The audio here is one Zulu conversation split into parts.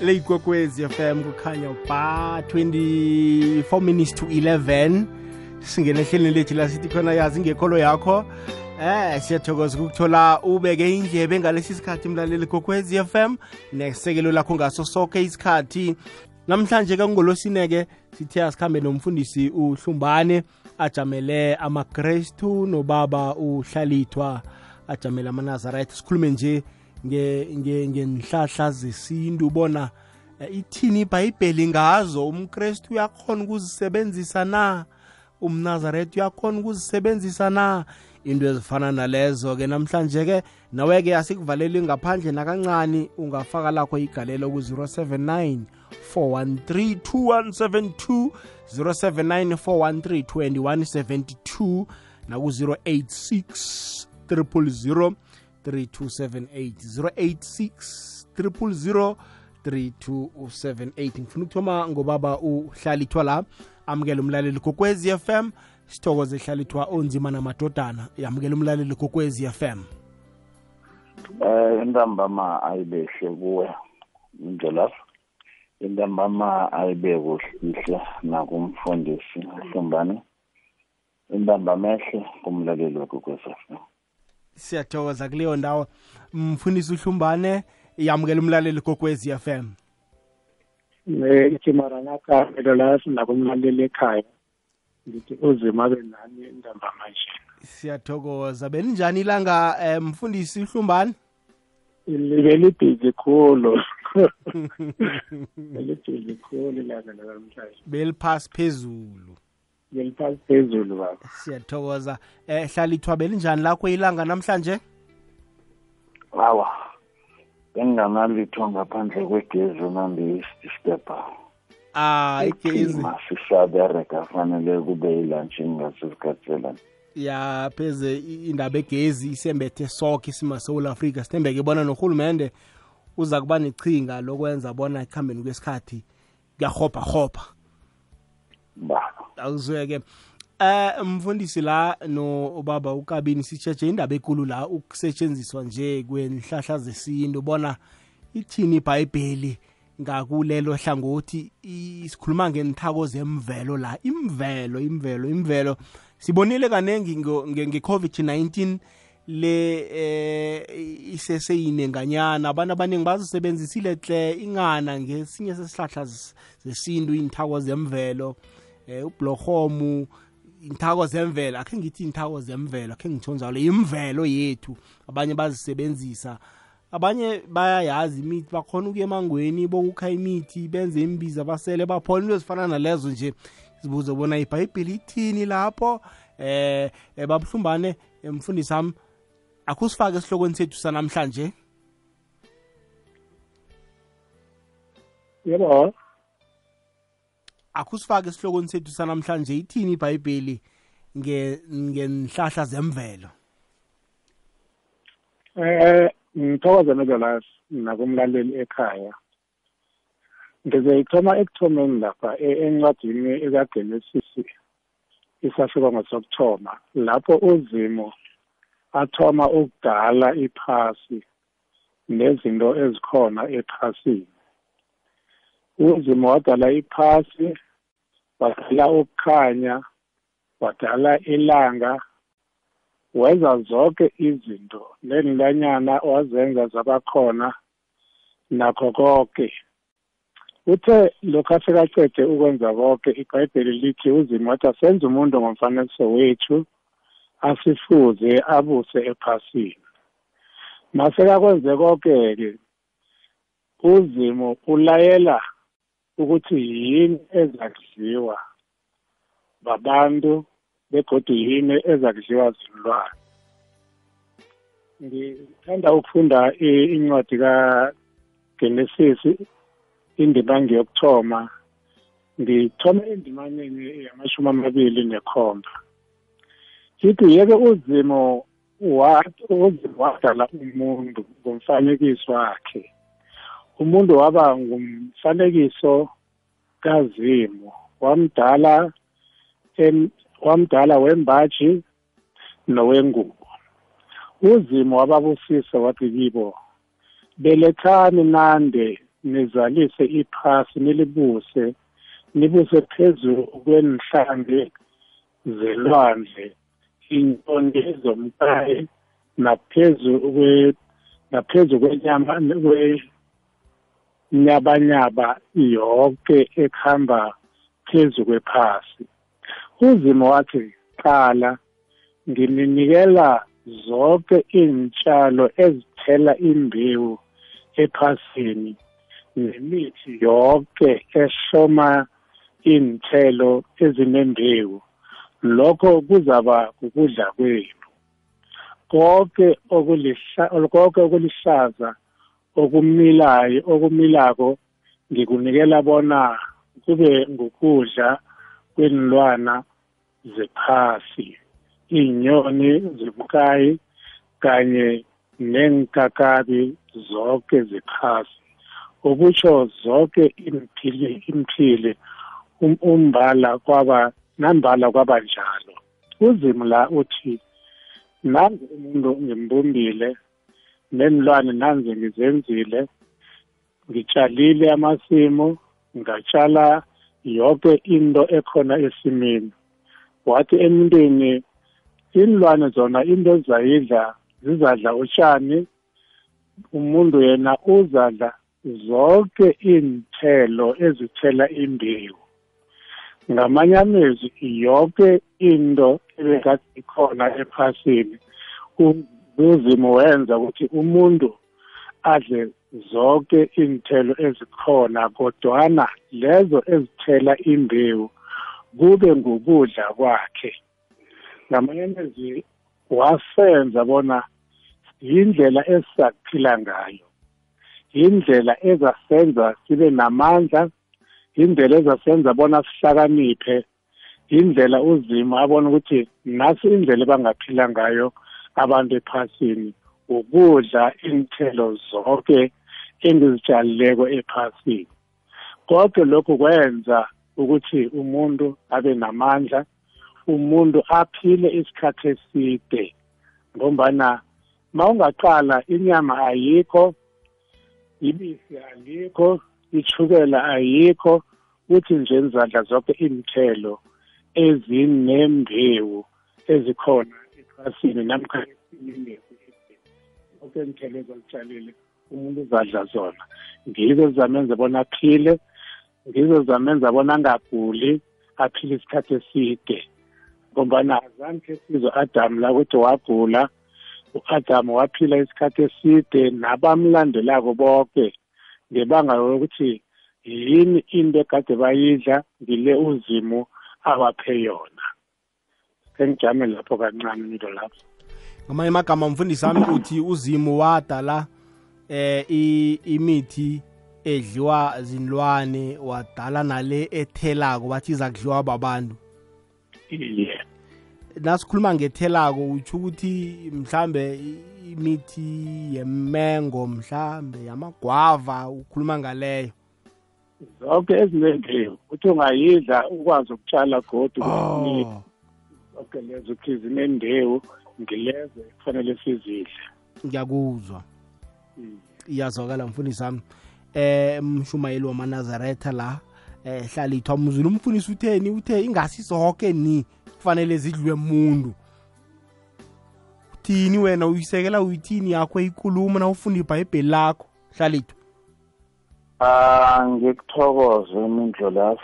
leyikwekwezi FM kukhanya ba 24 minutes to 11 singena ehlelweni lethu la sithi khona yazi ngekholo yakho. Eh siyathokoza ukuthola ubeke indlebe ngalesi sikhathi mlaleli kokwezi FM nesekelo lakho ngaso sonke isikhathi. Namhlanje kangolosineke sithe asikhambe nomfundisi uhlumbane ajamele amakrestu nobaba uhlalithwa ajamele amanazarite sikhulume nje ngenhlahla zesintu ubona eh, ithini ibhayibheli ngazo? Umkrestu uyakhona ukuzisebenzisa na? Umnazaretha uyakhona ukuzisebenzisa na? Into ezifana nalezo-ke namhlanje-ke nawe-ke asikuvaleli ngaphandle nakancane ungafaka lakho igalelo ku-079 413 2172 079 413 2172 naku-086 000 3278 086 3278 ngifuna ukuthoma ngobaba uhlalithwa la amukela umlaleli kokwezi FM sithokoze hlalithwa onzima namadodana yamukela umlaleli kokwezi FM eh intambama ayibehle kuwe indlela intambama ayibe kuhle nakumfundisi hlombani. Intambama ehle kumlaleli wekokwezi FM siyathokoza kuleyo ndawo. Mfundisi uhlumbane yamukela umlaleli kokwezi FM ithi maranatha phela la sinakumlaleli ekhaya ngithi uzima abe nani intambama nje siyathokoza. Beninjani ilanga um mfundisi uhlumbane? Libe libhizi khulu. Belibhizi khulu ilanga lakamhlanje beliphasi phezulu. Ngeliphasi phezulu baba. Siyathokoza. Eh hlalithwa belinjani lakho ilanga namhlanje? Hawa benginganalitho ngaphandle kwegezi nambi istepha ah igezi sisabereka fanele kube yilantshi ngasesikhathi selani ya pheze indaba egezi isembethe soke isima South Africa. Sithembeke bona norhulumente uza kuba nechinga lokwenza bona ekuhambeni kwesikhathi kuyahopha hopha ba awuzweke. Eh mfundisi la no baba ukabini sitsheje indaba ekulu la ukusetshenziswa nje kwenhlahla zesintu bona ithini iBhayibheli ngakulelo hlangothi isikhuluma ngenthako zemvelo la. Imvelo imvelo imvelo. Sibonile kanengi nge-covid-19 le eh iseseyinenganyana. Abantu abaningi bazisebenzisile hle ingana ngesinye sesihlahla zesintu inthako zemvelo. Eh ublohomu inthako zemvelo akhe ngithi inthako zemvelo akhe ngitsho njalo imvelo yethu abanye bazisebenzisa. Abanye bayayazi imithi bakhona ukuya emangweni bokukha imithi benze imbiza basele baphona into ezifana nalezo nje. Sibuze bona ibhayibheli ithini lapho? Eh babuhlumbane mfundisi sami akusifake esihlokweni sethu sanamhlanje? Yebo. Akusifake esihlokweni sethu sanamhlanje ithini ibhayibheli ngenhlahla zemvelo? Eh ngithokoza nojolas nakumlaleli ekhaya. Ngizoyithoma ekuthomeni lapha e-, encwadini ekagenesis isasibongo sokuthoma lapho uzimo athoma ukudala iphasi nezinto ezikhona ephasini. Uzimo wadala iphasi wadala ukukhanya wadala ilanga wenza zonke izinto nenilanyana wazenza zabakhona nakho konke uthe lokhu asekacede ukwenza konke ibhayibheli lithi uzimo wathi asenze umuntu ngomfanekiso wethu asifuze abuse ephasini. Masekakwenze konke-ke uzimo ulayela ukuthi yini ezakudliwa babantu begodwa yini ezakudliwa zilwane. Ngithanda ukufunda incwadi kaGenesis indima ngiyokuthoma ngithome endimaneni yamashumi amabili nekhomba. Ithi yeke uzimo wadala umuntu ngomfanekiso wakhe. Umuntu waba ngumfanekiso kazimo wamdala wamdala wembaji nowengubo. Uzimo wababusisa wathi kibo belethani nande nizalise iphasi nilibuse nibuse phezulu kwenihlambi zelwandle inyoni ezomkayi naphezu kwe naphezu kwenyama kwenyabanyaba yonke ekuhamba phezu kwephasi. Uzimo wathi qala ngininikela zonke iy'tshalo ezithela imbewu ephasini nemithi yonke ehloma iy'nthelo ezinembewu. Lokho kuzaba ukudla kwenu. Konke konke okulihlaza okumilayo okumilako ngikunikela bona kube ngukudla kwenilwana zephasi inyoni zibukayi kanye nenkakabi zonke zephasi. Ukutsho zonke imphili imphili um, umbala kwaba nambala kwaba njalo. Uzimo la uthi nanzi umuntu ngimbumbile nenilwane nanzi ngizenzile ngitshalile amasimu ngatshala yonke into ekhona esimini wathi emntwini inilwane zona into ezayidla zizadla utshani umuntu yena uzadla zonke iy'nthelo ezithela imbewu. Ngamanye amezwi yonke into ebekade ikhona ephasini uzimo wenza ukuthi umuntu adle zonke iy'nthelo ezikhona kodwana lezo ezithela imbewu kube ngukudla kwakhe. Ngamanye amezwi wasenza bona yindlela esisaphila ngayo yindlela ezasenza sibe namandla indlela ezasenza bona sihlakaniphe indlela uzima abona ukuthi nasi indlela ebangaphila ngayo abantu ephasini ukudla inthelo zonke engizitshalileko ephasini. Konke lokhu kwenza ukuthi umuntu abe namandla umuntu aphile isikhathi eside ngombana mawungaqala inyama ayikho ibisi alikho ichukela ayikho kuthi nje nizadla zonke imithelo ezinembewu ezikhona ephasini namkha esimini zonke imithelo ezazitshalile umuntu uzadla zona. Ngizo zizamenza bona aphile ngizo zizamenza bona angaguli aphile isikhathi eside. Ngombana azange sizwe adamu la ukuthi wagula u-adamu waphila isikhathi eside nabamlandelako bonke ngebanga lokuthi yini into ekade bayidla ngile uzimu abaphe yona. Sengijame lapho kancane into lapho. Ngamanye amagama mfundisi wami uthi uzimu wadala eh imithi edliwa zinlwane wadala nale ethelako bathi iza kudliwa babantu. Iye. Nasikhuluma ngethelako utsho ukuthi mhlambe imithi yemengo mhlambe yamagwava ukhuluma ngaleyo. Zonke ezinembewu uthi ungayidla ukwazi ukutshala godu oh. Zonke lezo ukuthi zinembewu ngilezo kufanele sizidle. Ngiyakuzwa. Iyazwakala mfundisi wami. Eh mshumayeli wamanazaretha la eh hlalithwa mzulu. Umfundisi utheni? Uthe ingasi zonke ni kufanele zidliwe muntu? Uthini wena? Uyisekela uyithini yakho? Inkulumo na ufunda ibhayibheli lakho? Hlalithwa. Ah ngikuthokoze mindlolavu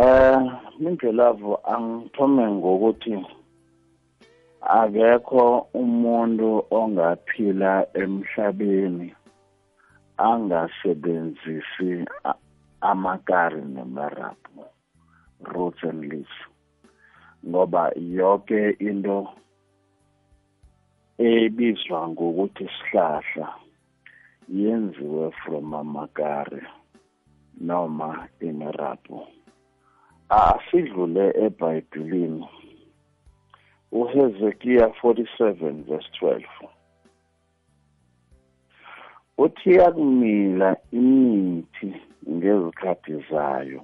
eh mindlolavu angithome ngokuthi akekho umuntu ongaphila emhlabeni angasebenzisi amakari nemarabhu roots and leaves ngoba yonke into ebizwa ngokuthi sihlahla yenziwe from amakari noma imirabhu. Asidlule ebhayibhelini uHezekiya 47 verse 12 uthi yakumila imithi ngezikhathi zayo.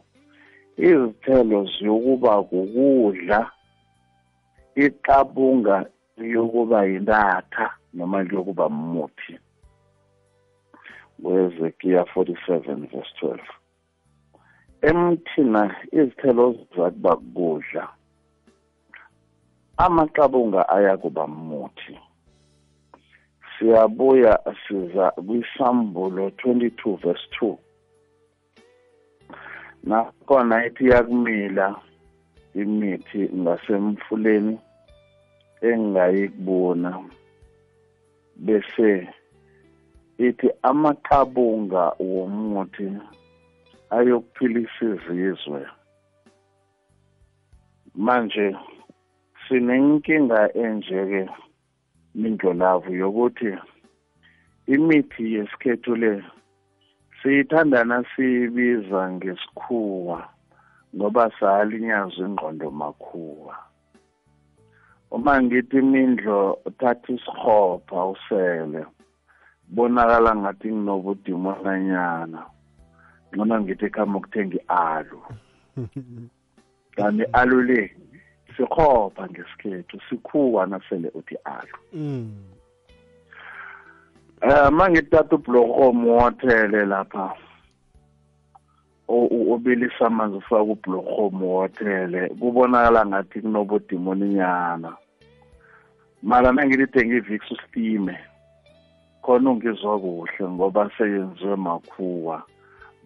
Izithelo ziyokuba kukudla iqabunga liyokuba yinatha noma liyokuba muthi wezekiya 47 verse 12 emthina izithelo zakuba kudla amaqabunga ayakuba muthi. Siyabuya siza kwisambulo 22 verse 2 nakhona ithi yakumila imithi ngasemfuleni engayikubona bese ithi amaqabunga womuthi ayokuphilisa izizwe. Manje sinenkinga enjeke mindlolavu yokuthi imithi yesikhethu le siyithandana siyibiza ngesikhuwa ngoba salinyazwa ingqondo makhuwa. Uma ngithi mindlo thatha isihopha usele bonakala ngathi nginobudimonanyana ngcono ngithi ekhamba ukuthenga i-alu kanti alu le sikhopha ngesikhethu sikhuwa nasele uthi alu um mangithatha ubhlorhomu wothele lapha obilisa amanzi ufaka ubhlorhomu wothele kubonakala ngathi kunobudimoninyana mara nangilithenga ivix ustime khona ungizwa kuhle ngoba seyenziwe makhuwa.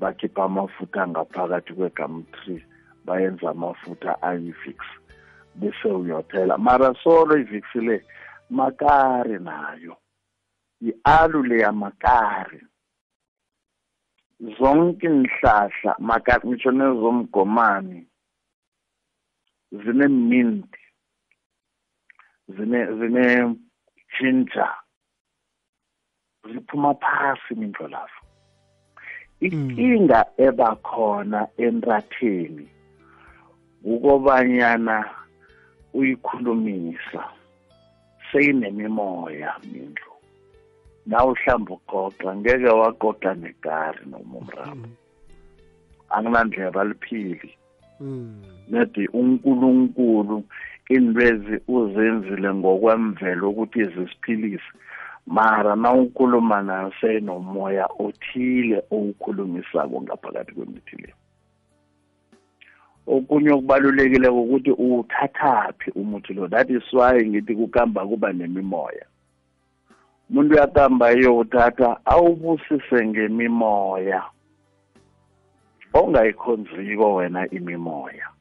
Bakhipha amafutha ngaphakathi kwe-gumtree bayenza amafutha ayi-vix bese uyothela mara solo ivix le makari nayo. I-alu leyamakari zonke inhlahla makati ngisho nezomgomani zine-mint zine zine ginger ziphuma phasi imindlo lapho inkinga ebakhona enratheni ukobanyana uyikhulumisa seyinemimoya mindlu. Nawe uhlamba ugoqa ngeke wagoqa negari noma umrabo anginandlela aliphili. Nedi unkulunkulu inlwezi uzenzile ngokwemvelo ukuthi zisiphilise mara nawukhuluma nayo seyinomoya othile owukhulumisako ngaphakathi kwemithi le. Okunye okubalulekile ukuthi uwuthathaphi umuthi lo. That is why ngithi kukamba kuba nemimoya. Umuntu uyakamba iyowuthatha awubusise ngemimoya. Ongayikhonziko wena imimoya.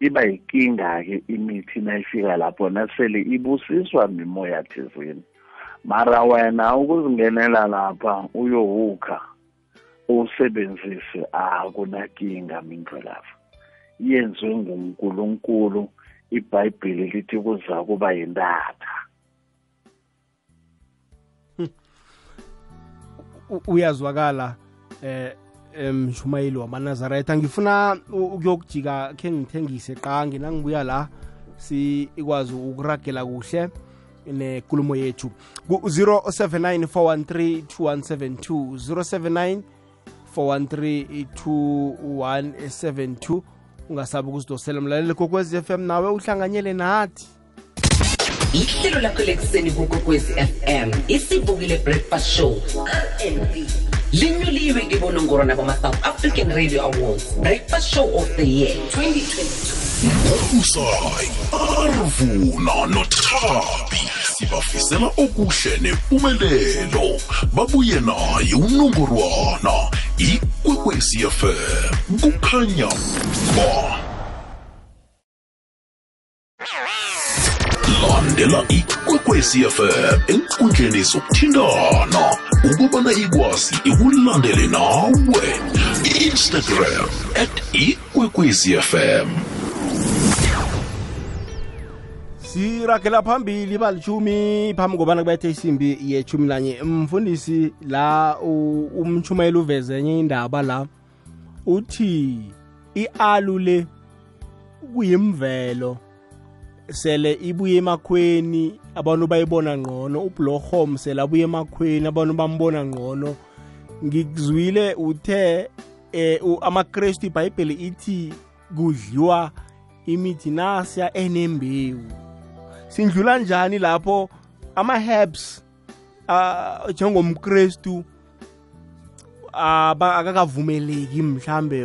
Iba yinkinga-ke imithi nayifika lapho nasele ibusiswa mimoya thizeni. Mara wena ukuzingenela lapha uyowukha uwusebenzise akunakinga mindlo lapha. Yenziwe ngunkulunkulu ibhayibheli lithi kuza kuba yintatha. Uyazwakala eh emshumayeli wamanazaretha ngifuna ukuyokujika khe ngithengise qangi nangibuya la sikwazi ukuragela kuhle nekulumo yethu. Ku-079 413 2172 079 413 ungasabi ukuzidosela. Mlaleli kokwezi FM nawe uhlanganyele nathi. Ihlelo lakho lekuseni kokokwezi fm isivukile breakfast show rnb linyuliwe ngibonongorwana bama-south african radio awards breakfast show of the year 2022 usayi arvuna nothabi sibafisela okuhle nempumelelo. Babuye naye unongorwana ikwekwecfm kukhanya ba. Landela ikwekwecfm enkundleni zokuthintana ukubana ikwazi ikulandele nawe. Instagram at ikwekwecfm siragela phambili balithumi phambi kobana kubethe isimbi yechumi nanye. Mfundisi la u- umshumayeli uveze enye indaba la uthi i-alu le kuyimvelo sele ibuye emakhweni abantu bayibona ngcono ublohom sele abuye emakhweni abantu bambona ngcono. Ngikuzwile uthe eh, amakrestu ibhayibheli ithi kudliwa imithi nasya enembewu. Sindlula njani lapho ama-herbs ah njengomkrestu akakavumeleki mhlambe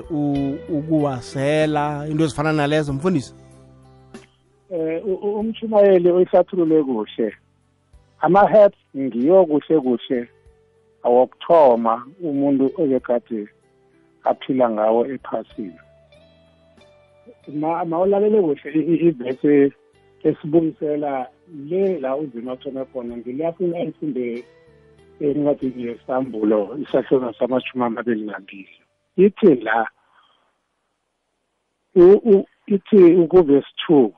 ukuwasela? Into ezifana nalezo mfundisi? Eh umshumayeli uyihlathulule kuhle. Ama-herbs ngiyo kuhle kuhle. Awokuthoma umuntu obekade aphila ngawo ephasini. Ma mawulalele kuhle ivesi esibuyisela le la uzima athome khona ngiliyafuna ayifunde encwadini yesambulo isahlona samashumi amabili nambili. Ithi la ithi ukuvesi two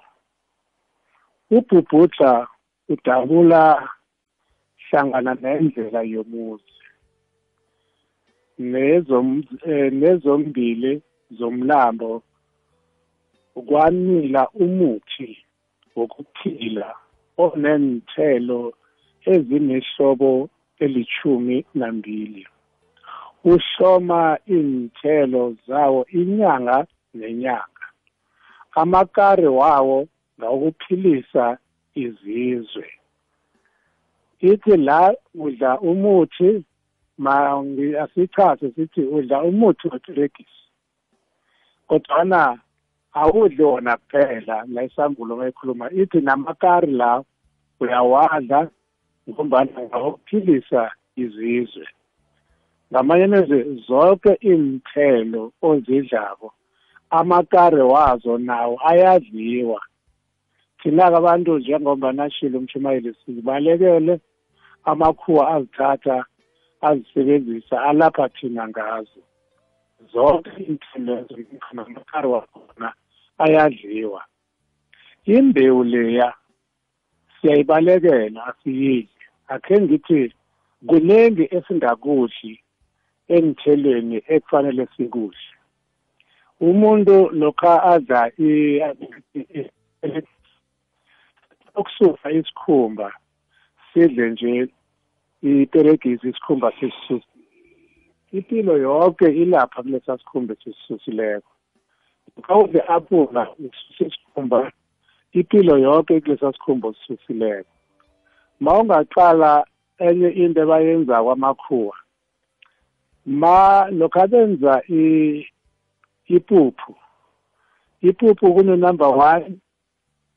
ubhubhudla udabula hlangana nendlela yomuzi. Nezom eh, nezombili zomlambo kwanila umuthi wokuphila onenthelo ezinehlobo elithumi nambili. Uhloma inthelo zawo inyanga nenyanga. Amakari wawo ngawokuphilisa izizwe. Ithi la udla umuthi ma ngi- asichaze sithi udla umuthi weperegisi kodwana awudli wona kuphela la isambulo mayikhuluma ithi namakari la uyawadla ngombana ngawokuphilisa izizwe. Ngamanye amezwi zonke iinthelo ozidlako amakari wazo nawo ayadliwa. Thina-ke abantu njengoba nashilo umshumayeli sizibalekele amakhuwa azithatha azisebenzisa alapha thina ngazo. Zonke iinthelo namakari wakhona ayadliwa. Imbewu leya siyayibalekela asiyidli. Akhe ngithi kuningi esingakudli emthelweni ekufanele sikudle. Umuntu lokha adla ukususa isikhumba sidle nje iperegisi isikhumba sisisusa impilo yonke ilapha kulesa sikhumba esisisusileko kawuze ususa isikhumba impilo yonke kulesa sikhumba osisusileko ma ungaqala enye into ebayenza kwamakhuwa ma lokhu benza i- ipuphu ipuphu kune-number one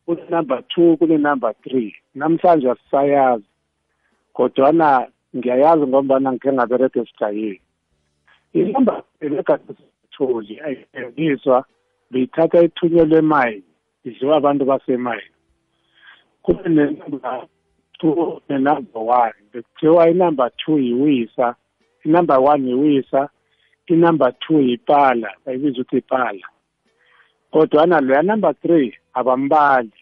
kune-number two kune-number three. Namhlanje asisayazi kodwana ngiyayazi ngombana ngikhe ngabereka esigayeni inumber ebekade sitholi ayisebenziswa beyithatha ithunyelwe emayini idliwa abantu basemayini. Kube nenumber two nenumber one bekuthiwa inumber two yiwisa inumber one yiwisa inumber two yipala bayibiza ukuthi ipala kodwana loya number three abambali.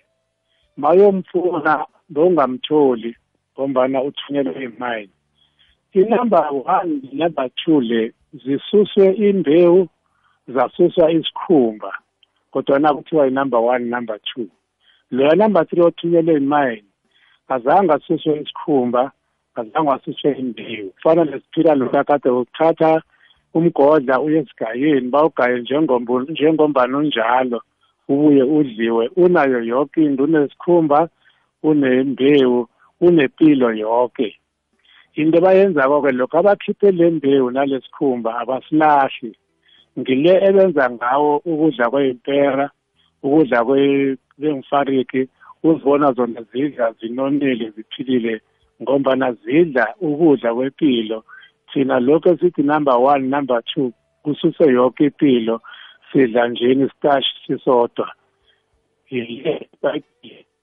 Mayomfuna bowungamtholi ngombana uthunyelwe imayini inumber one number two le zisuswe imbewu zasuswa isikhumba kodwana kuthiwa inumber one number two. Loya number three othunyelwe imayini azange asuswe isikhumba azange asuswe imbewu. Kufana nesiphila lokhu kade ukuthatha umgodla uye esigayeni bawugaye njengombu- njengombani unjalo. Ubuye udliwe. Unayo yonke into unesikhumba unembewu unempilo yonke into bayenzako-ke lokhu abakhiphe le mbewu nalesikhumba abasilahli ngile ebenza ngawo ukudla kwey'mpera ukudla kwe- kwemfariki uzibona zona zidla zinonile ziphilile ngombana zidla ukudla kwempilo thina lokhu esithi number one number two kususe yonke impilo sidla njeni isitashi sisodwa. Yile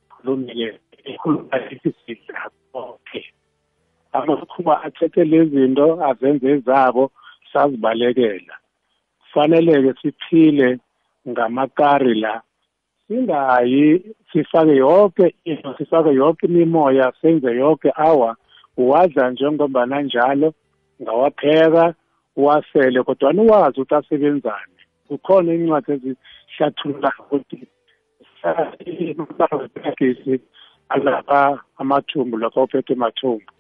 khulumile ekhuluma ithi sidla konke. Amakhuba athethe lezi zinto azenze ezabo sazibalekela. Kufanele-ke siphile ngamakari la. Singayi sifake yonke into sifake yonke imimoya senze yonke. Awa uwadla njengombana njalo ngawapheka uwasele kodwana uwazi ukuthi asebenzani. Kukhona incwadi ezihlathulula ukuthi amapakisi alapha amathumbu lokho uphethe mathumbu.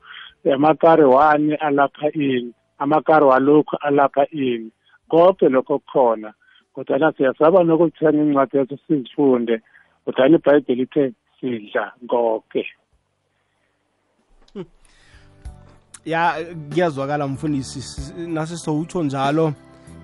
Amakari wani alapha ini amakari walokhu alapha ini. Konke lokho kukhona kodwana siyasaba nokuthenga incwadi ezo sizifunde kodwana ibhayibheli ithe sidla konke ya kuyazwakala mfundisi nase sowutsho njalo.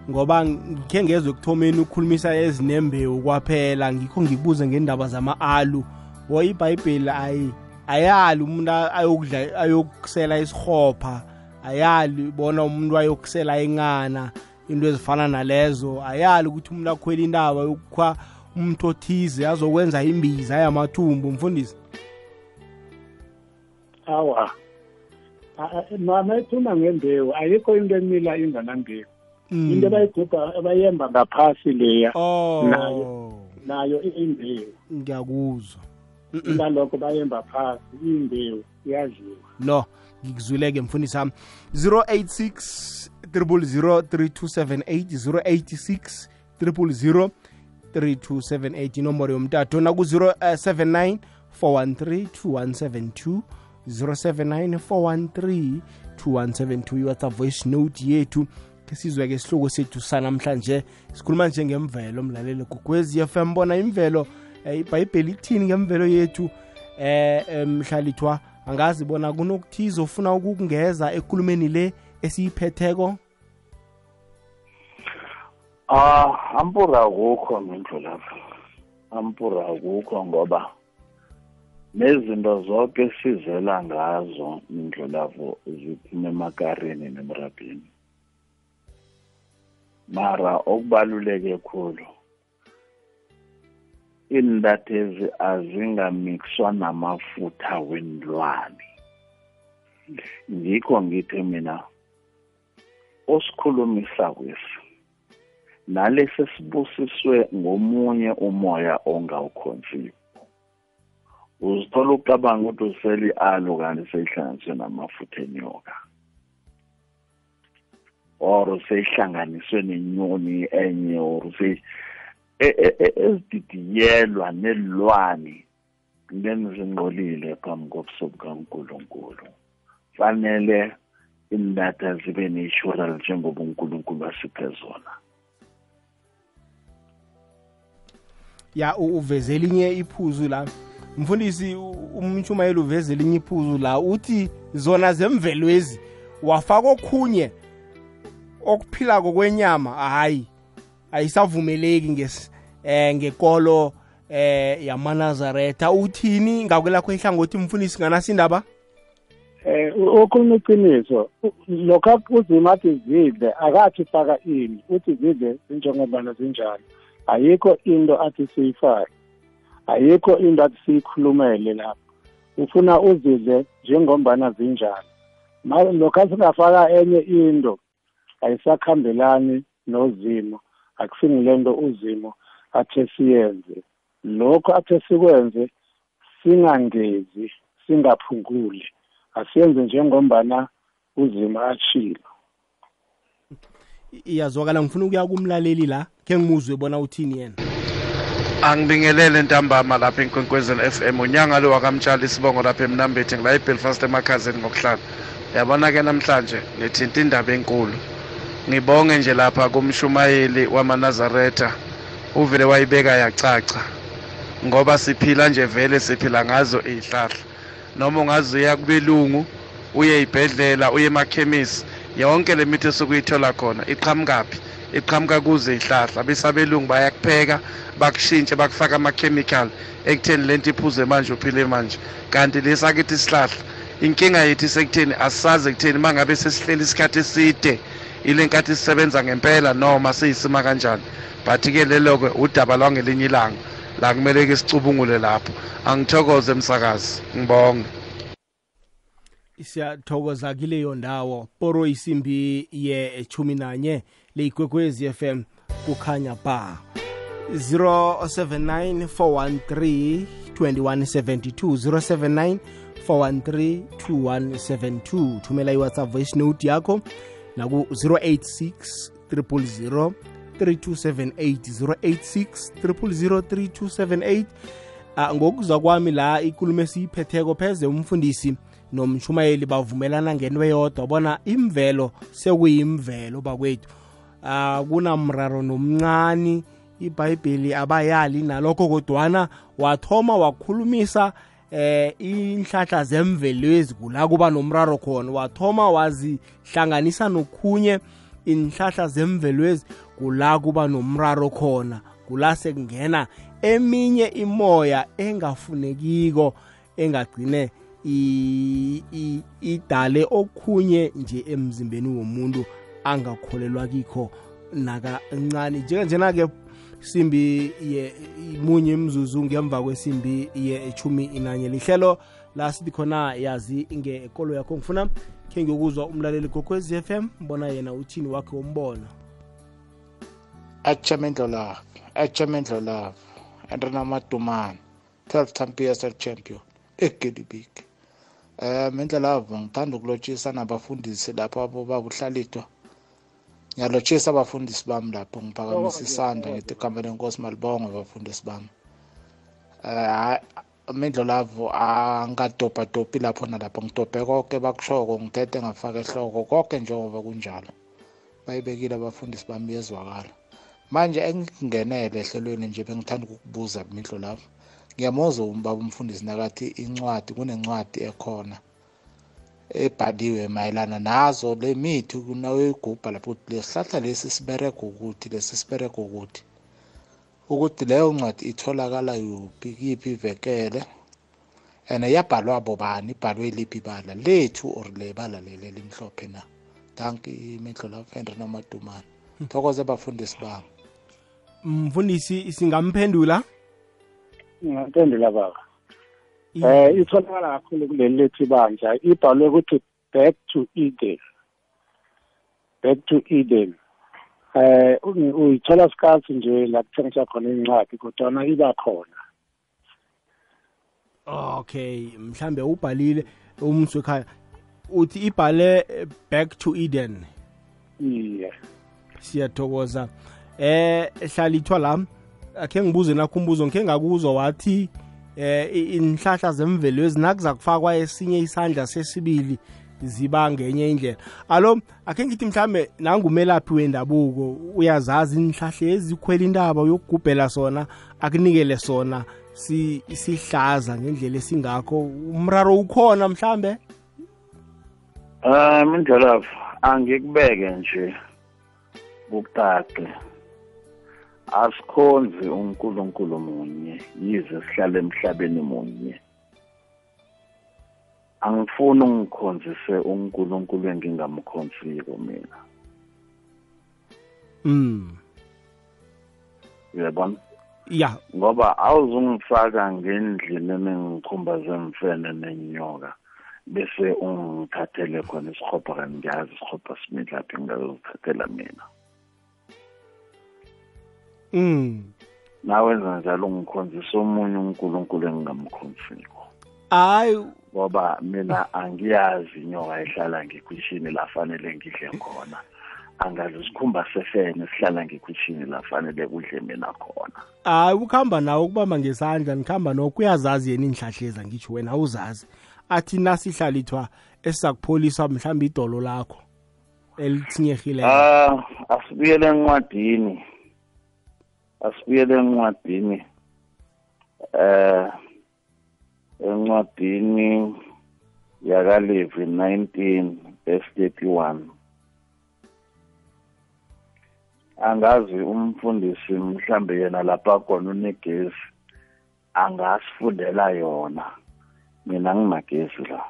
Ngoba ngikhe ngezwe ekuthomeni ukukhulumisa ezinembewu kwaphela ngikho ngikubuze ngendaba zama-alu. Wo ibhayibheli ayi ayali umuntu ayokudla ayokusela isihopha ayali bona umuntu ayokusela ingana into ezifana nalezo. Ayali ukuthi umuntu akhwela indaba yokukhwa umuntu othize azokwenza imbiza yamathumbu mfundisi. Awa mama ekhuluma ngembewu ayikho into emila inganambewu Mm. Into abayigubha abayemba ngaphasi leya oh. nayo nayo imbewu. Ngiyakuzwa. Ngalokho bayemba phasi imbewu iyadliwa. No ngikuzwileke mfundisi wami. 086 3278 086 000 3278 inomboro yomtato naku-079 413 2172 079 413 2172 iwhatsapp voice note yethu ke sizwe-ke isihloko sethu sanamhlanje sikhuluma njengemvelo mlaleli gugwezi fm bona imvelo eh, ibhayibheli ithini ngemvelo yethu eh mhlalithwa angazi bona kunokuthiza ofuna ukungeza ekulumeni le esiyiphetheko Ah, ampura akukho mindlu lapha. Ampura akukho ngoba nezinto zonke sizela ngazo mindlu lapho ziphuma emakareni nemrabhini. Mara okubaluleke khulu. Indathezi azingamixwa namafutha wendlwane. Ngikho ngithi mina osikhulumisa kwesi nalesi sibusiswe ngomunye umoya ongawukhonziyo uzithola ucabanga ukuthi useli alo kanti seyihlanganiswe namafutha enyoka. Or seyihlanganiswe nenyoni enye or sey ezididiyelwa nelwane ngeni zingcolile phambi kobuso bukankulunkulu fanele indatha zibe ne-natural njengoba unkulunkulu asiphe zona. Ya uveze elinye iphuzu la. Mfundisi umshumayeli uveze elinye iphuzu la. Uthi zona zemvelwezi wafaka okhunye okuphilako kwenyama hayi ayisavumeleki nges eh ngekolo eh yamanazaretha. Uthini ngakwelakho ihlangothi mfundisi nganasindaba eh ukhuluma iqiniso u- lokho uzima athi zidle akathi faka ini uthi zidle zinjengobana zinjalo. Ayikho into athi siyifake ayikho into athi siyikhulumele lapho. Ufuna uzidle njengombana zinjalo. Ma- lokho asingafaka enye into ayisakhambelani nozimo akusini lento uzimo athe siyenze. Lokho athe sikwenze singangezi singaphunguli. Asiyenze njengombana uzima atshilo. I- iyazwakala ngifuna ukuya kumlaleli la ke ngimuzwe bona uthini yena. Angibingelele ntambama lapha enkwenkwezeni FM unyanga lo wakamtshali isibongo lapha emnambethi ngila eBelfast emakhazeni ngokuhlala. Yabona ke namhlanje ngithinta indaba enkulu. Ngibonge nje lapha kumshumayeli wamanazaretha. Uvele wayibeka yacaca. Ngoba siphila nje vele siphila ngazo izihlahla noma ungazuya kubelungu uye ibhedlela uye emakhemisi yonke le mithi esukuyithola khona iqhamukaphi? Iqhamuka kuze ihlahla besabelungu bayakupheka bakushintshe bakufaka ama-chemical ekutheni le nto iphuze manje uphile manje. Kanti lesakithi isihlahla inkinga yethu isekutheni asisazi ekutheni uma ngabe sesihleli isikhathi eside ile nkathi sisebenza ngempela noma siyisima kanjani. But-ke lelo-ke udaba lwangelinye ilanga la kumele-ke sicubungule lapho. Angithokoze msakazi. Ngibonge. Siyathokoza kileyo ndawo. Poro isimbi ye-chumi nanye leyigwekwezi fm kukhanya ba. 079 413 2172 079 thumela iwhatsapp voice note yakho. Naku-086 000 3278 086 000 3278 Ah, ngokuzwa kwami la ikulumo esiyiphetheko pheze umfundisi nomshumayeli bavumelana ngento eyodwa bona imvelo sekuyimvelo bakwethu. Akunamraro nomncane ibhayibheli abayali nalokho kodwana wathoma wakhulumisa eh inhlahla zemvelwezi kula kuba nomraro khona. Wathoma wazihlanganisa nokhunye inhlahla zemvelwezi kula kuba nomraro khona. Kula sekungena eminye imoya engafunekiko engagcine idale okhunye nje emzimbeni womuntu angakholelwa kikho nakancane. Njengenjena-ke simbi ye munye imzuzu ngemva kwesimbi ye-echumi inanye lihlelo la sithi khona yazi ngekolo yakho ngifuna khe ngiyokuzwa umlaleli gokwez f m mbona yena uthini wakhe wombono? Achamendlo love achamendlo love andrinamadumane 12 time psl champion egedibig um indlela avo ngithanda ukulotshisa nabafundisi lapho abo babuhlalithwa ngiyalotshisa abafundisi bami lapho ngiphakamisa isandla ngithi igama lenkosi malibonge abafundisi bami. Um imindlo lavo angadobhadobhi lapho nalapho. Ngidobhe konke bakushoko ngithethe ngafaka ehloko konke njengoba kunjalo. Bayibekile abafundisi bami yezwakala. Manje engingenele ehlelweni nje bengithanda ukukubuza imidlo lavo ngiyamuzwa umbaba umfundisi nakathi incwadi kunencwadi ekhona. Ebhaliwe mayelana nazo le mithi nawuyigubha lapho ukuthi lesihlahla lesi siberega ukuthi lesi siberega ukuthi. Ukuthi leyo ncwadi itholakala yuphi kiphi ivekele and yabhalwa bobani ibhalwe liphi ibala lethu or le bala lele limhlophe na. Danki lapho henry nomadumane. Thokoze abafundisi bami. Mfundisi singamphendula? Ngaphendula baba. Eh itholakala kakhulu kuleli lethu ibanja ibhalwe ukuthi back to eden. Back to eden. Eh uyithola sikhathi nje la kuthengiswa khona incwadi kodwa iba khona. Okay mhlambe ubhalile umswe ekhaya uthi ibhale back to eden. Yeah siyathokoza. Eh ehlalithwa la. Akhe ngibuze nakho umbuzo ngike ngakuzwa wathi eh inhlahla zemvelo ezinakuza kufakwa esinye isandla sesibili ziba ngenye indlela. Alo akhe ngithi mhlambe nangumelaphi wendabuko uyazazi inhlahla ezikhwela indaba yokugubhela sona akunikele sona sihlaza ngendlela esingakho. Umraro ukhona mhlambe? Um indlelafu angikubeke nje bukade asikhonzi uNkulunkulu munye yize sihlala emhlabeni munye. Angifuni ungikhonzise uNkulunkulu engingamkhonziko mina. Mm uyabona? Ya. Ngoba awuzungifaka ngendlini enengikhumba zemfene nenyoka bese ungithathele khona isikhopha kanti ngiyazi isikhopha similaphi ngingazozithathela mina. Mm. Nawenza njalo ngikhonzisa omunye unkulunkulu engingamkhonziko. Hayi. Ngoba mina angiyazi inyoka ehlala la fanele ngidle khona. Angazi isikhumba sefene sihlala la fanele kudle mina khona. Hayi ukuhamba nawo ukubamba ngesandla nikuhamba no kuyazazi yena inhlahleza ngitsho wena awuzazi. Athi nasihlalithwa esizakupholisa mhlawumbe idolo lakho elithinyehileyo ah asibuyele encwadini asibuyele encwadini eh encwadini yakalevi 19 verse 31 angazi umfundisi mhlambe yena lapha khona unegesi angasifundela yona. Mina nginagesi la.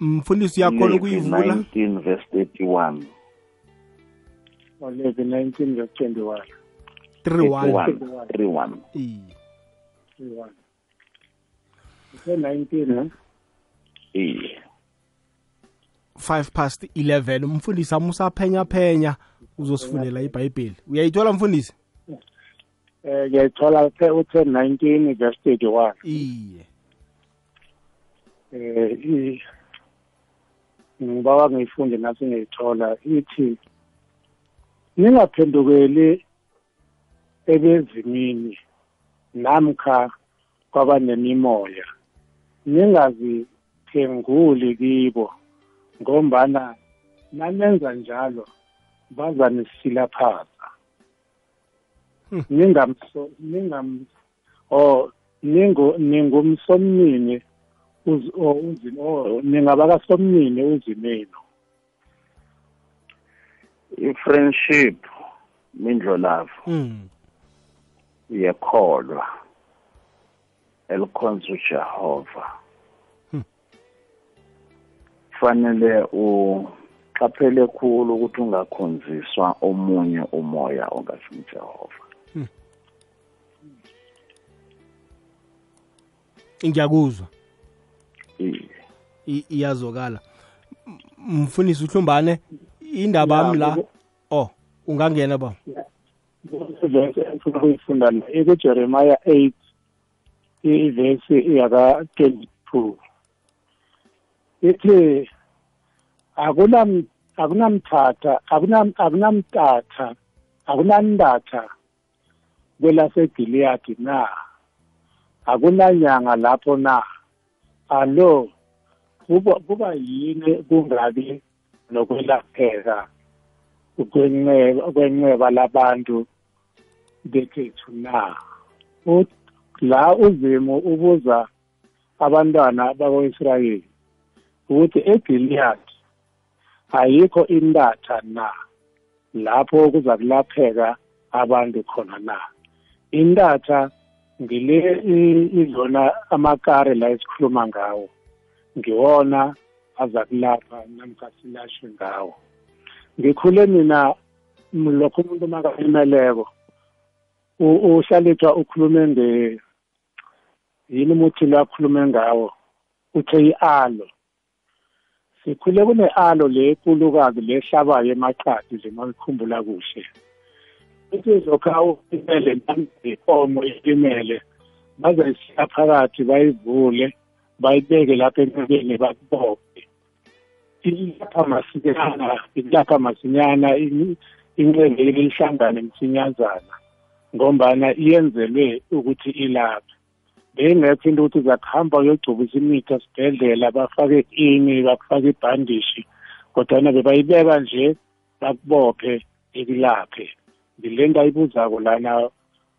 Mfundisi uyakhona ukuyivula? 19 verse 31 Levi 19 verse 21 31 31 Iye. 31 Ise 19 eh iye 5 past 11 umfundisi ami usaphenya phenya uzosifundela ibhayibheli. Uyayithola mfundisi? Eh ngiyathola uthe uthe 19 verse 31 iye. Eh i- ngibawa ngiyifunde nasi ngiyithola ithi ningaphendukeli ebezimini namkha kwaba nemimoya ningazithenguli kibo ngombana namenza njalo bazanissilaphaza Hmm. ningamso ningam oh ningo ningumsomnini uz- o- uzim- o- ningabakasomnini uzimenu i-friendship mindlolavu mm. Iyekholwa elikhonza uJehova. Hmm. fanele uqaphele khulu ukuthi ungakhonziswa omunye umoya ongasi uJehova ngiyakuzwa. Iye. I- iyazwakala. M- mfundisi uhlumbane indaba yami la oh ungangena ba? Ivesi engifuna ukuyifunda la ikujeremaya 8 ivesi yaka-22 ithi akunam akunamthatha akunam akunamtatha akunandatha kwelasegiliyadi na? Akunanyanga lapho na? Alo kuba kuba yini kungabi nokwelapheka? Kwenxeba kwenxeba labantu bekhethu na? Ut- la uzimo ubuza abantwana bako-israyeli ukuthi egiliyadi ayikho indatha na? Lapho kuza kulapheka abantu khona na? Indatha ngile i- izona amakare la esikhuluma ngawo ngiwona aza kulapha namkha silashwe ngawo. Ngikhule mina lokho umuntu makalimeleko u- uhlalithwa ukhulume nge yini umuthi lo akhulume ngawo? Uthe i-alo. Sikhule kune-alo le ekulukazi le ehlabayo emaqadi le malikhumbula kuhle. Uthi zokha ulimele ikomo ilimele bazayisiya phakathi bayivule bayibeke lapha enqebeni bakubophe. Ilapha masinyana ilapha masinyana in- inxebe lihlangane msinyazana ngombana iyenzelwe ukuthi ilaphe. Beyingekho into ukuthi zakuhamba uyogcubisa imithi esibhedlela bafake ini bakufake ibhandishi kodwana bebayibeka nje bakubophe ikulaphe. Ngile nto ayibuzako lana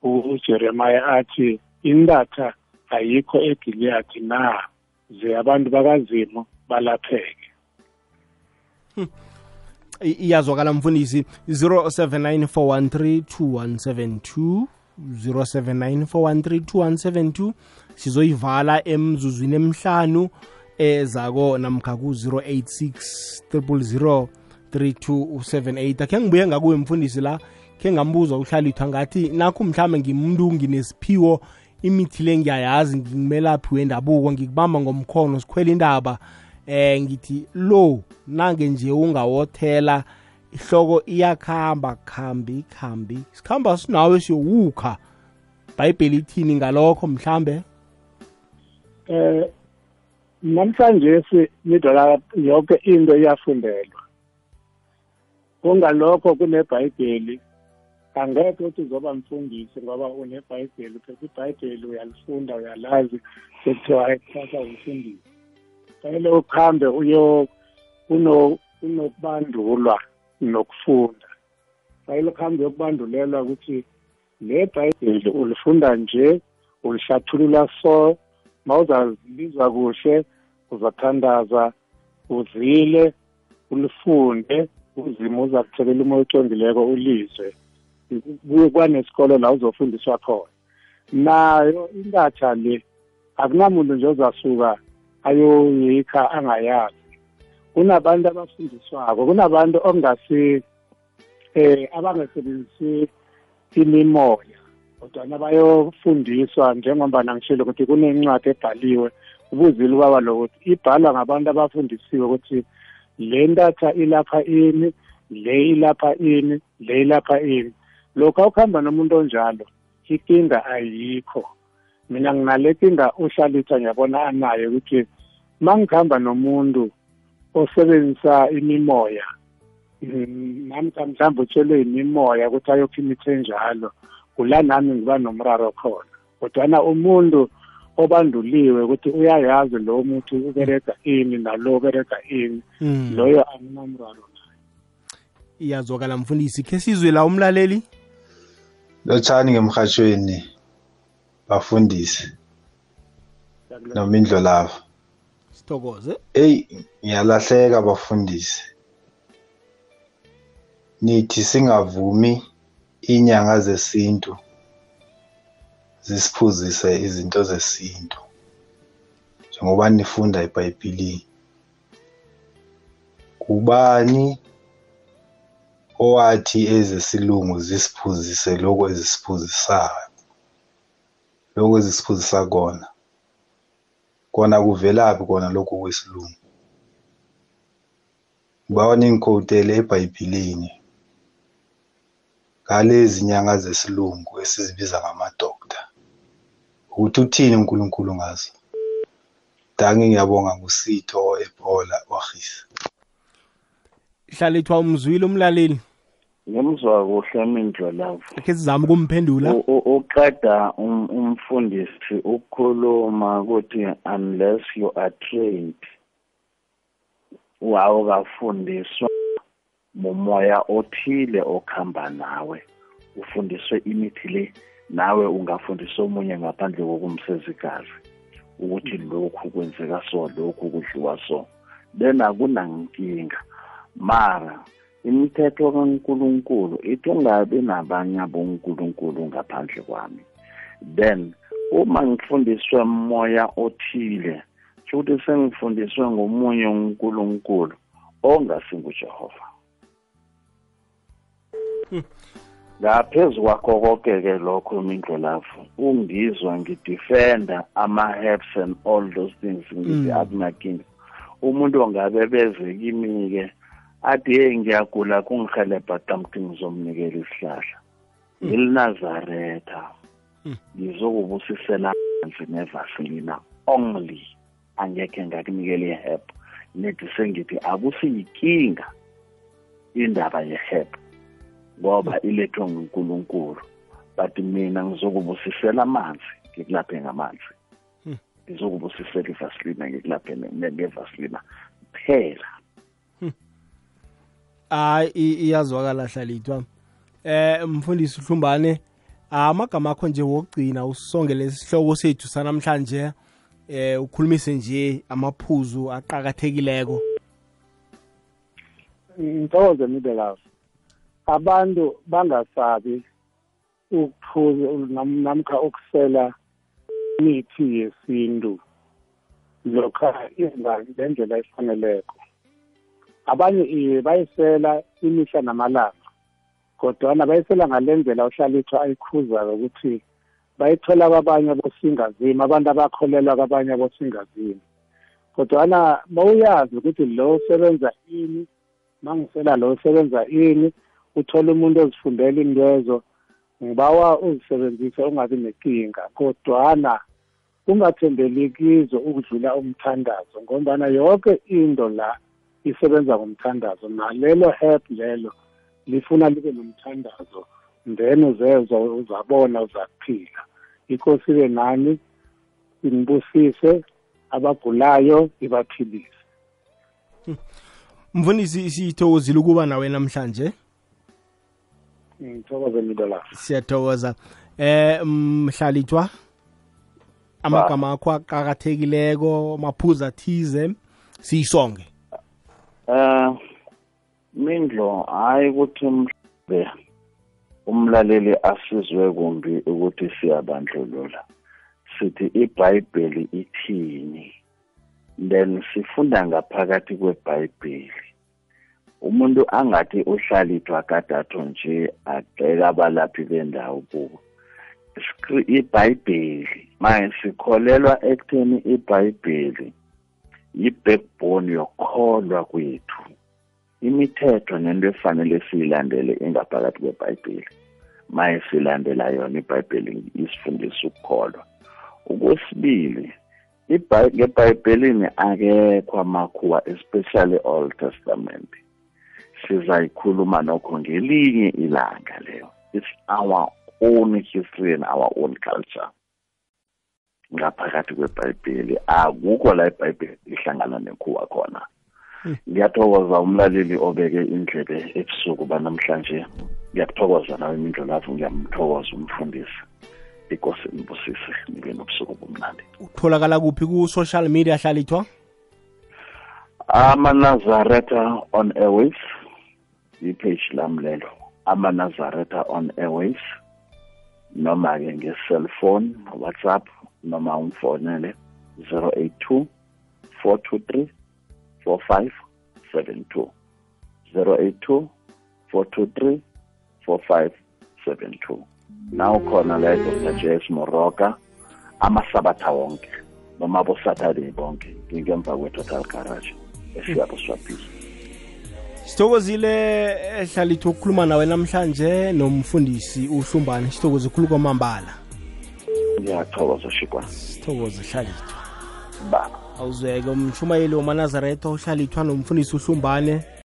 u- ujeremaya athi indatha ayikho egiliyadi na? Ze abantu bakazimo balapheke. I- iyazwakala mfundisi 0794132172 0794132172 sizoyivala emzuzwini emhlanu ezako namkha ku-086 000 3278 akhe ngibuye ngakuwe mfundisi la khe ngambuza uhlalithwa ngathi nakho mhlawumbe ngimuntu nginesiphiwo imithi le ngiyayazi ngimelaphi wendabuko ngikubamba ngomkhono sikhwela indaba. Eh ngithi lo nange nje ungawothela ihloko iyakhamba khambi khambi. Sikhamba sinawe siyowukha bhayibheli ithini ngalokho mhlambe? Eh namhlanje midala yonke into iyafundelwa. Kungalokho kunebhayibheli angekho ukuthi uzoba mfundisi ngoba unebhayibheli phela ibhayibheli uyalifunda uyalazi sekuthiwa kusasa umfundisi. Fanele ukhambe uyo kuno kunokubandulwa nokufunda. Fanele ukuhambe uyokubandulelwa ukuthi le bhayibheli ulifunda nje ulihlathulula so mawuzalizwa kuhle uzathandaza uzile ulifunde uzima uza kuthelela umoya oqondileko ulizwe. Kuye kwanesikolo la uzofundiswa khona. Nayo intatha le akunamuntu nje ozasuka ayoyikha angayazi. Kunabantu abafundiswako kunabantu okungasi eh abangasebenzisi imimoya kodwa bayofundiswa njengoba nangishilo ukuthi kunencwadi ebhaliwe ubuzile ubaba lokuthi ibhalwa ngabantu abafundisiwe ukuthi le ntatha ilapha ini le ilapha ini le ilapha ini. Lokhu awukuhamba nomuntu onjalo inkinga ayikho. Mina nginale nkinga uhlalitha ngiyabona anayo ukuthi uma ngihamba nomuntu osebenzisa imimoya namkha mhlawumbe utshelwe imimoya ukuthi ayokho imithi enjalo kula nami ngiba nomraro khona. Kodwana umuntu obanduliwe ukuthi uyayazi lo muntu uberega ini nalo uberega ini Mm. loyo anginamraro iyazwakala mfundisi. Khe sizwe la umlaleli? Lotshani ngemhatshweni bafundisi ngiyakulalela nomindlo lava sithokoze. Eyi ngiyalahleka bafundisi. Nithi singavumi inyanga zesintu zisiphuzise izinto zesintu. Njengoba nifunda eBhayibhelini kubani owathi ezesilungu zisiphuzise lokho ezisiphuzisayo? Lokho ezisiphuzisa kona kona kuvelaphi kona lokhu kwesilungu? Ngibawa ningikhowutele eBhayibhelini ngalezi nyanga zesilungu esizibiza ngama-doctor. Ukuthi uthini uNkulunkulu ngazo dange ngiyabonga ngusitho ephola wahisa hlalithwa umzwile umlaleli. Ngimzwa kuhle mindlo lavo. Akhe sizame ukumphendula? U- u- uqeda um- umfundisi ukukhuluma ukuthi unless you are trained awukafundiswa mumoya othile okhamba nawe ufundiswe imithi le nawe ungafundisa omunye ngaphandle kokumseza igazi ukuthi lokhu kwenzeka so lokhu kudliwa so. Then akunankinga mara imithetho kaNkuluNkulu ithi ungabi nabanye abonkulunkulu ngaphandle kwami. Then uma ngifundiswe moya othile futhi sengifundiswe ngomunye uNkulunkulu ongasinguJehova. Ngaphezu kwakho konke-ke lokho mindlolavu ungizwa ngidefenda ama-herbs and all those things ngithi Mm. akunakinga umuntu ongabe beze kimi-ke athi hey ngiyagula kungihelebha tamti ngizomnikela isihlahla ilinazaretha ngizokubusisela amanzi nevasilina only angekhe ngakunikela iheb nethi sengithi akusiyinkinga indaba yeheb ngoba ilethwe ngunkulunkulu but mina ngizokubusisela amanzi ngikulaphe ngamanzi ngizokubusisela ivasilina ngikulaphe ne- ne- ngevasilina kuphela hayi i- iyazwakala hlalithwa eh mfundisi uhlumbane amagama akho nje wokugcina usongele isihloko sethu sanamhlanje eh ukhulumise nje amaphuzu aqhakathekileko ngithokoze midelazo abantu bangasabi ukuphuza nam- namkha ukusela imithi yesintu lokha inga ngendlela efaneleko. Abanye iye bayisela imihla namalanga kodwana bayisela ngale ndlela uhlalithwa ayikhuzayo ukuthi bayithola kwabanye abosingazima abantu abakholelwa kwabanye abosingazima kodwana bawuyazi ukuthi lo usebenza ini mangisela lo usebenza ini uthole umuntu ozifundela intwezo ngibawa uzisebenzise ungabi nenkinga kodwana ungathembeli kizo ukudlula umthandazo ngombana yonke into la isebenza ngomthandazo. Nalelo help lelo lifuna libe nomthandazo. Then uzezwa uzabona uzakuphila. Inkosi-ke nani inibusise abagulayo ibaphilise. Mfundisi sithokozile ukuba nawe namhlanje? Ngithokoze midolaf siyathokoza. Eh mhlalithwa amagama akho aqhakathekileko amaphuzu athize siyisonge. Eh mindlo hayi ukuthi mhlambe umlaleli asizwe kumbi ukuthi siyabandlulula. Sithi ibhayibheli ithini? Then sifunda ngaphakathi kwebhayibheli. Umuntu angathi uhlalithwa kadatho nje agxeka abalaphi bendawo kubo. Ibhayibheli manje sikholelwa ekutheni ibhayibheli yi-backbone yokukholwa kwethu. Imithetho nento efanele siyilandele ingaphakathi kwebhayibheli. Maye silandela yona ibhayibheli isifundisa ukukholwa. Okwesibili ngebhayibhelini akekho amakhuwa especially old testament. Sizayikhuluma nokho ngelinye ilanga leyo. It's our own history and our own culture ngaphakathi kwebhayibheli. Akukho la ibhayibheli ihlangana nekhuwa khona. Ngiyathokoza umlaleli obeke indlebe ebusuku banamhlanje. Ngiyakuthokoza nawe imindlo lapho ngiyamthokoza umfundisi. Ikosi nibusise nibe nobusuku bomnandi utholakala kuphi ku-social media hlalithwa amanazareta on airways ipage lamlelo lelo. Amanazareta on airways noma-ke nge-cellphone whatsapp noma ungifonele 082 423 4572 082 423 4572 na ukhona la dr jas moroka amasabatha wonke noma bosaturday bonke ngingemva kwe-total garage esiyabo swapile sithokozile ehlalithi ukukhuluma nawe namhlanje nomfundisi uhlumbane sithokoze khulu kwamambala. Ngiyathokoza shikwa. Sithokoze hlalithwa ba. Awuzweke umshumayeli wamanazaretha uhlalithwa nomfundisi uhlumbane